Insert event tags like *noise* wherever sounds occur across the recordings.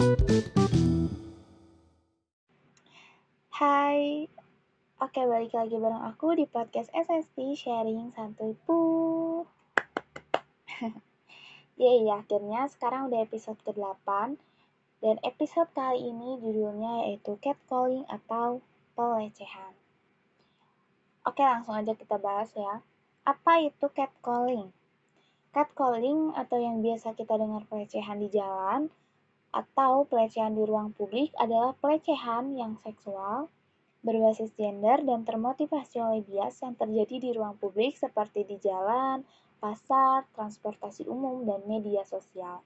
Hai, oke balik lagi bareng aku di podcast SSP Sharing Santuy Pu. *laughs* Yeay, akhirnya sekarang udah episode ke-8 dan episode kali ini judulnya yaitu catcalling atau pelecehan. Oke, langsung aja kita bahas ya. Apa itu catcalling? Catcalling atau yang biasa kita dengar pelecehan di jalan atau pelecehan di ruang publik adalah pelecehan yang seksual, berbasis gender, dan termotivasi oleh bias yang terjadi di ruang publik seperti di jalan, pasar, transportasi umum, dan media sosial.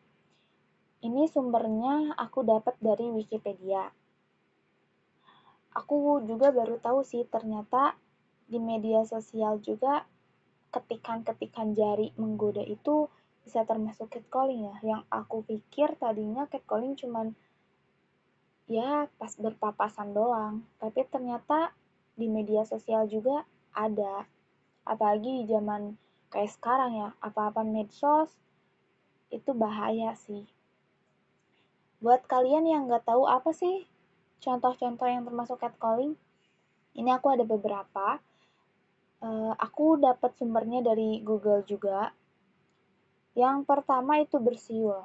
Ini sumbernya aku dapat dari Wikipedia. Aku juga baru tahu sih ternyata di media sosial juga ketikan-ketikan jari menggoda itu bisa termasuk catcalling ya. Yang aku pikir tadinya catcalling cuman ya pas berpapasan doang. Tapi ternyata di media sosial juga ada. Apalagi di zaman kayak sekarang ya apa-apa medsos itu bahaya sih. Buat kalian yang nggak tahu apa sih contoh-contoh yang termasuk catcalling ini aku ada beberapa. Uh, aku dapat sumbernya dari Google juga yang pertama itu bersiul.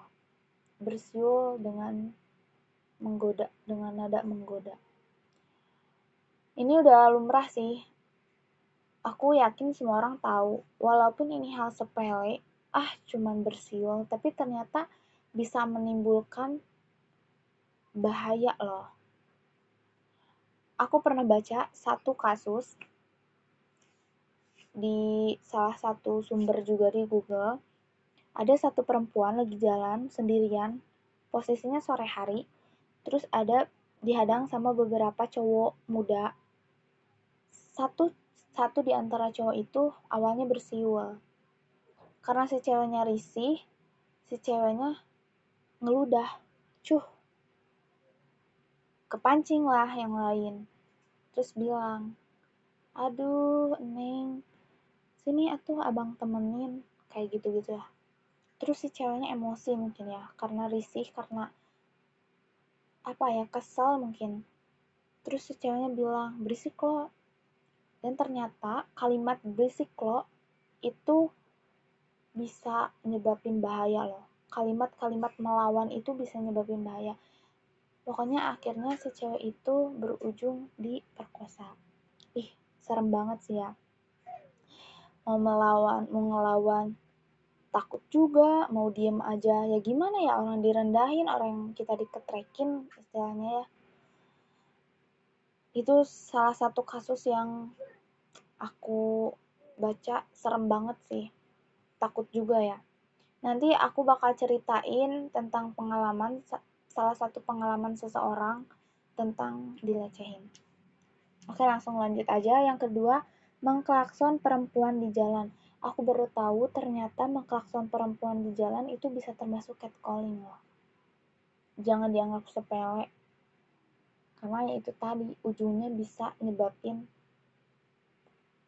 Bersiul dengan menggoda, dengan nada menggoda. Ini udah lumrah sih. Aku yakin semua orang tahu, walaupun ini hal sepele, ah cuman bersiul, tapi ternyata bisa menimbulkan bahaya loh. Aku pernah baca satu kasus di salah satu sumber juga di Google ada satu perempuan lagi jalan sendirian, posisinya sore hari, terus ada dihadang sama beberapa cowok muda. Satu satu di antara cowok itu awalnya bersiul. Karena si ceweknya risih, si ceweknya ngeludah, cuh. Kepancing lah yang lain. Terus bilang, aduh, Neng, sini atuh abang temenin, kayak gitu-gitu ya terus si ceweknya emosi mungkin ya karena risih karena apa ya kesel mungkin. Terus si ceweknya bilang berisik lo. Dan ternyata kalimat berisik lo itu bisa nyebabin bahaya loh. Kalimat-kalimat melawan itu bisa nyebabin bahaya. Pokoknya akhirnya si cewek itu berujung di perkosa. Ih serem banget sih ya. Mau melawan mau ngelawan takut juga mau diem aja. Ya gimana ya orang direndahin orang yang kita diketrekin istilahnya ya. Itu salah satu kasus yang aku baca serem banget sih. Takut juga ya. Nanti aku bakal ceritain tentang pengalaman salah satu pengalaman seseorang tentang dilecehin. Oke langsung lanjut aja. Yang kedua mengklakson perempuan di jalan aku baru tahu ternyata mengklakson perempuan di jalan itu bisa termasuk catcalling loh. Jangan dianggap sepele. Karena ya itu tadi, ujungnya bisa nyebabin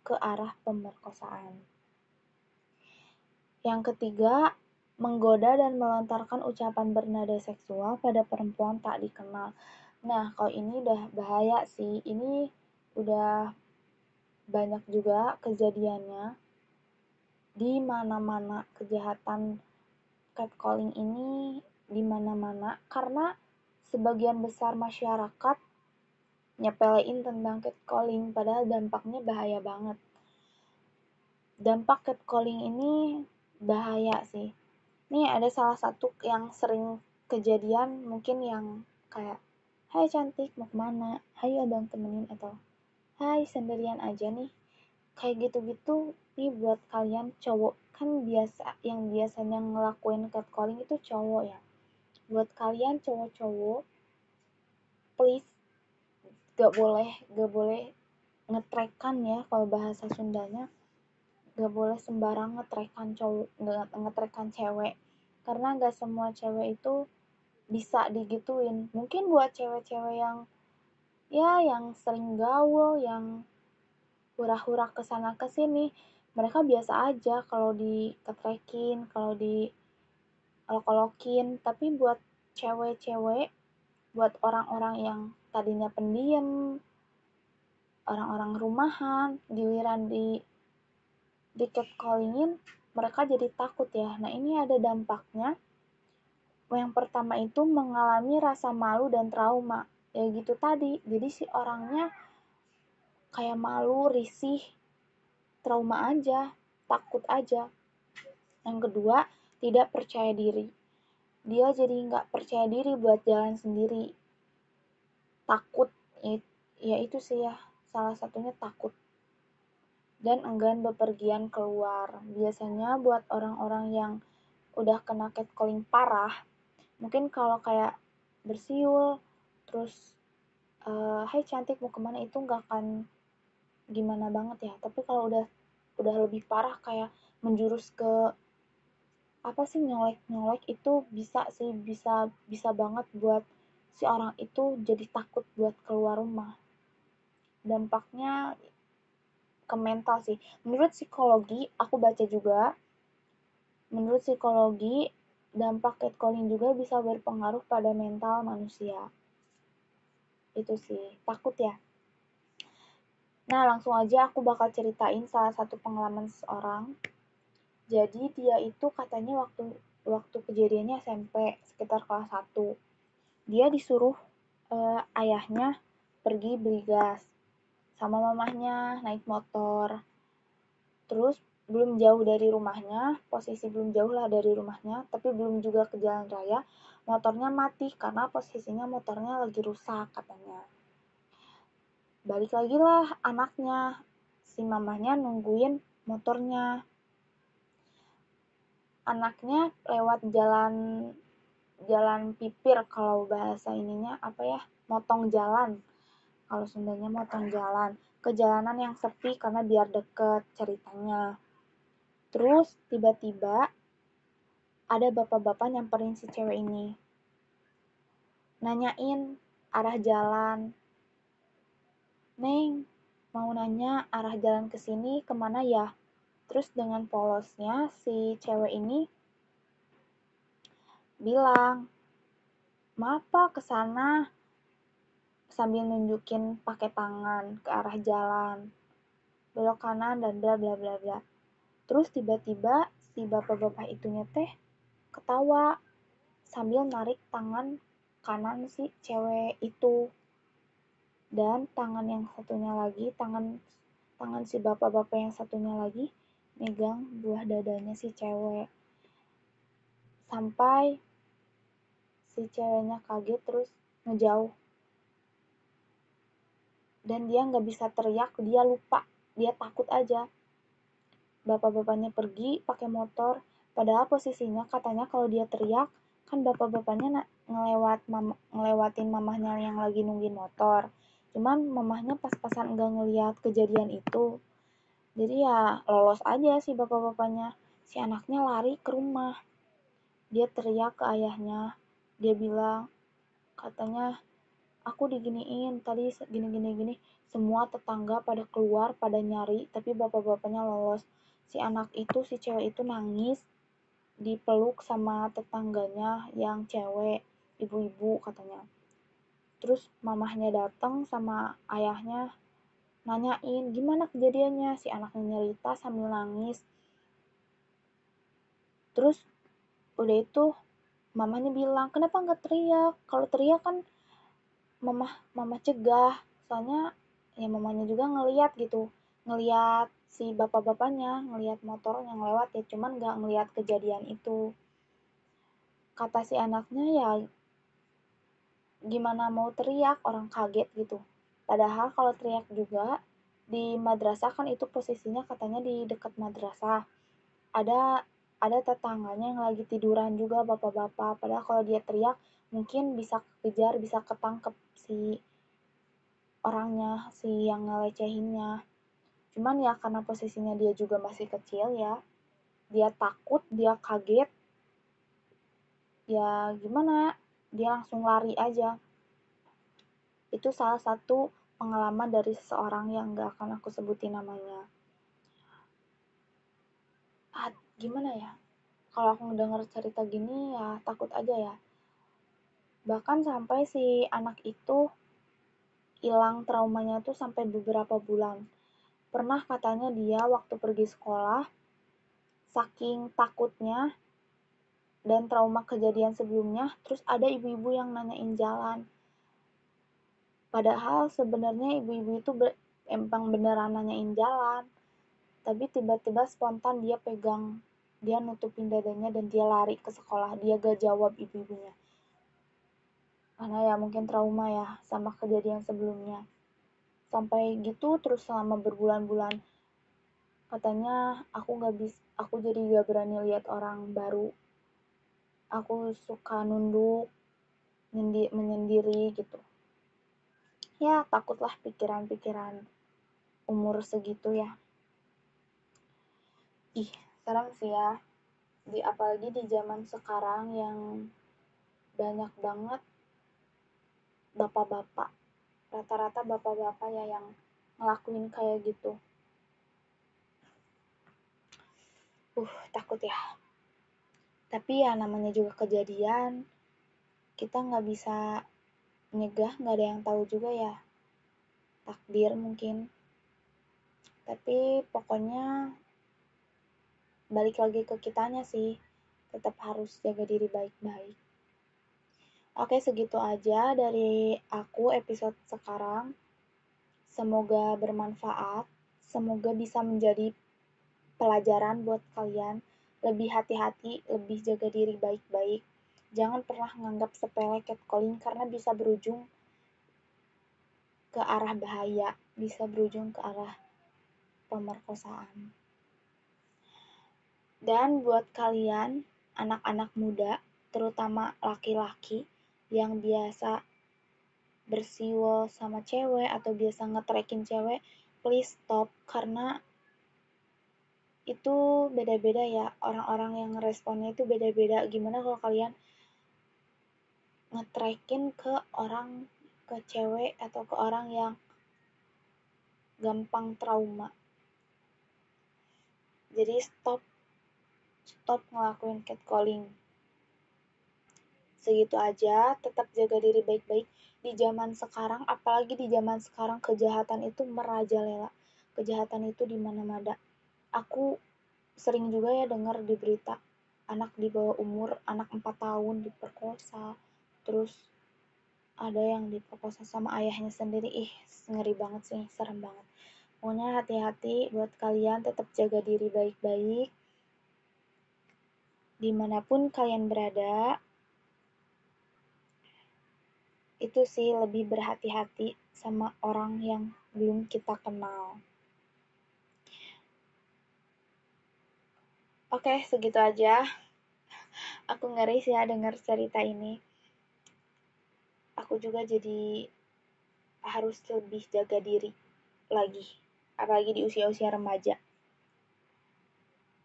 ke arah pemerkosaan. Yang ketiga, menggoda dan melontarkan ucapan bernada seksual pada perempuan tak dikenal. Nah, kalau ini udah bahaya sih. Ini udah banyak juga kejadiannya di mana-mana kejahatan catcalling ini di mana-mana karena sebagian besar masyarakat nyepelein tentang catcalling padahal dampaknya bahaya banget. Dampak catcalling ini bahaya sih. Nih ada salah satu yang sering kejadian mungkin yang kayak Hai cantik mau ke mana? Hayo abang temenin atau Hai sendirian aja nih kayak gitu-gitu nih buat kalian cowok kan biasa yang biasanya ngelakuin catcalling itu cowok ya. Buat kalian cowok-cowok please gak boleh gak boleh ngetrekan ya kalau bahasa Sundanya. Gak boleh sembarang ngetrekan cowok ngetrekan cewek. Karena gak semua cewek itu bisa digituin. Mungkin buat cewek-cewek yang ya yang sering gaul yang hura-hura ke sana ke sini. Mereka biasa aja kalau diketrekin kalau di kolokin tapi buat cewek-cewek buat orang-orang yang tadinya pendiam orang-orang rumahan giliran di di catcallingin mereka jadi takut ya. Nah ini ada dampaknya. Yang pertama itu mengalami rasa malu dan trauma. Ya gitu tadi. Jadi si orangnya kayak malu risih trauma aja takut aja. Yang kedua tidak percaya diri. Dia jadi nggak percaya diri buat jalan sendiri. Takut ya itu sih ya salah satunya takut. Dan enggan bepergian keluar. Biasanya buat orang-orang yang udah kena catcalling parah mungkin kalau kayak bersiul terus uh, hai cantik mau ke mana? Itu nggak akan gimana banget ya. Tapi kalau udah udah lebih parah kayak menjurus ke apa sih nyolek nyolek itu bisa sih bisa bisa banget buat si orang itu jadi takut buat keluar rumah. Dampaknya ke mental sih. Menurut psikologi aku baca juga menurut psikologi dampak catcalling juga bisa berpengaruh pada mental manusia. Itu sih takut ya nah langsung aja aku bakal ceritain salah satu pengalaman seseorang. Jadi dia itu katanya waktu waktu kejadiannya SMP sekitar kelas 1 dia disuruh uh, ayahnya pergi beli gas sama mamahnya naik motor. Terus belum jauh dari rumahnya posisi belum jauh lah dari rumahnya tapi belum juga ke jalan raya motornya mati karena posisinya motornya lagi rusak katanya balik lagi lah anaknya. Si mamahnya nungguin motornya. Anaknya lewat jalan jalan pipir kalau bahasa ininya apa ya motong jalan. Kalau Sundanya motong jalan. Ke jalanan yang sepi karena biar deket ceritanya. Terus tiba-tiba ada bapak-bapak nyamperin si cewek ini. Nanyain arah jalan Neng mau nanya arah jalan ke sini ke mana ya? Terus dengan polosnya si cewek ini bilang, maaf pak ke sana. Sambil nunjukin pakai tangan ke arah jalan. Belok kanan dan bla bla bla bla. Terus tiba-tiba si bapak-bapak itu teh ketawa sambil narik tangan kanan si cewek itu dan tangan yang satunya lagi tangan tangan si bapak-bapak yang satunya lagi megang buah dadanya si cewek. Sampai si ceweknya kaget terus ngejauh. Dan dia nggak bisa teriak dia lupa. Dia takut aja. Bapak-bapaknya pergi pakai motor. Padahal posisinya katanya kalau dia teriak kan bapak-bapaknya ngelewat mama, ngelewatin mamahnya yang lagi nungguin motor cuman mamahnya pas-pasan enggak ngeliat kejadian itu. Jadi ya lolos aja si bapak-bapaknya. Si anaknya lari ke rumah. Dia teriak ke ayahnya. Dia bilang katanya aku diginiin tadi gini gini gini. Semua tetangga pada keluar pada nyari tapi bapak-bapaknya lolos. Si anak itu si cewek itu nangis dipeluk sama tetangganya yang cewek ibu-ibu katanya terus mamahnya datang sama ayahnya nanyain gimana kejadiannya? Si anaknya nyerita sambil nangis. Terus udah itu mamanya bilang kenapa nggak teriak? Kalau teriak kan mama mama cegah. Soalnya ya mamanya juga ngeliat gitu ngeliat si bapak-bapaknya ngeliat motor yang lewat ya cuman nggak ngeliat kejadian itu. Kata si anaknya ya gimana mau teriak orang kaget gitu Padahal kalau teriak juga di madrasah kan itu posisinya katanya di dekat madrasah. Ada ada tetangganya yang lagi tiduran juga bapak-bapak. Padahal kalau dia teriak mungkin bisa kejar, bisa ketangkep si orangnya, si yang ngelecehinnya. Cuman ya karena posisinya dia juga masih kecil ya, dia takut, dia kaget, ya gimana, dia langsung lari aja. Itu salah satu pengalaman dari seseorang yang gak akan aku sebutin namanya. Ah, gimana ya? Kalau aku ngedenger cerita gini ya takut aja ya. Bahkan sampai si anak itu hilang traumanya tuh sampai beberapa bulan. Pernah katanya dia waktu pergi sekolah, saking takutnya dan trauma kejadian sebelumnya, terus ada ibu-ibu yang nanyain jalan. Padahal sebenarnya ibu-ibu itu emang beneran nanyain jalan, tapi tiba-tiba spontan dia pegang dia nutupin dadanya dan dia lari ke sekolah. Dia gak jawab ibu-ibunya. Karena ya mungkin trauma ya sama kejadian sebelumnya. Sampai gitu terus selama berbulan-bulan katanya aku gak bisa aku jadi gak berani lihat orang baru aku suka nunduk menyendiri gitu. Ya takutlah pikiran-pikiran umur segitu ya. Ih serem sih ya. Di apalagi di zaman sekarang yang banyak banget bapak-bapak rata-rata bapak-bapak ya yang ngelakuin kayak gitu. Uh takut ya tapi ya namanya juga kejadian kita nggak bisa nyegah nggak ada yang tahu juga ya. Takdir mungkin. Tapi pokoknya balik lagi ke kitanya sih tetap harus jaga diri baik-baik. Oke segitu aja dari aku episode sekarang. Semoga bermanfaat semoga bisa menjadi pelajaran buat kalian lebih hati-hati lebih jaga diri baik-baik. Jangan pernah menganggap sepele catcalling karena bisa berujung ke arah bahaya bisa berujung ke arah pemerkosaan. Dan buat kalian, anak-anak muda, terutama laki-laki yang biasa bersiwol sama cewek atau biasa ngetrekin cewek, please stop karena itu beda-beda ya orang-orang yang responnya itu beda-beda gimana kalau kalian ngetrekin ke orang ke cewek atau ke orang yang gampang trauma jadi stop stop ngelakuin catcalling. Segitu aja, tetap jaga diri baik-baik. Di zaman sekarang, apalagi di zaman sekarang kejahatan itu merajalela. Kejahatan itu di mana-mana. Aku sering juga ya dengar di berita anak di bawah umur, anak 4 tahun diperkosa. Terus ada yang diperkosa sama ayahnya sendiri. Ih, ngeri banget sih, serem banget. Pokoknya hati-hati buat kalian tetap jaga diri baik-baik di mana pun kalian berada, itu sih lebih berhati-hati sama orang yang belum kita kenal. Oke, segitu aja. Aku ngeri sih ya denger cerita ini. Aku juga jadi harus lebih jaga diri lagi, apalagi di usia-usia remaja.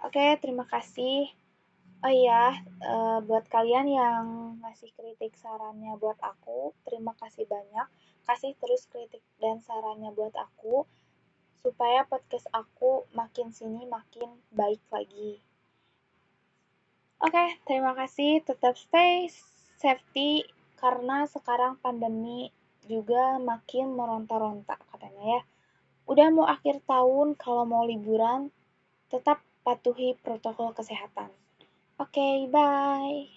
Oke, terima kasih. Oh iya, uh, buat kalian yang ngasih kritik sarannya buat aku, terima kasih banyak. Kasih terus kritik dan sarannya buat aku, supaya podcast aku makin sini makin baik lagi. Oke, okay, terima kasih. Tetap stay safety, karena sekarang pandemi juga makin meronta-ronta katanya ya. Udah mau akhir tahun, kalau mau liburan, tetap patuhi protokol kesehatan. Okay, bye.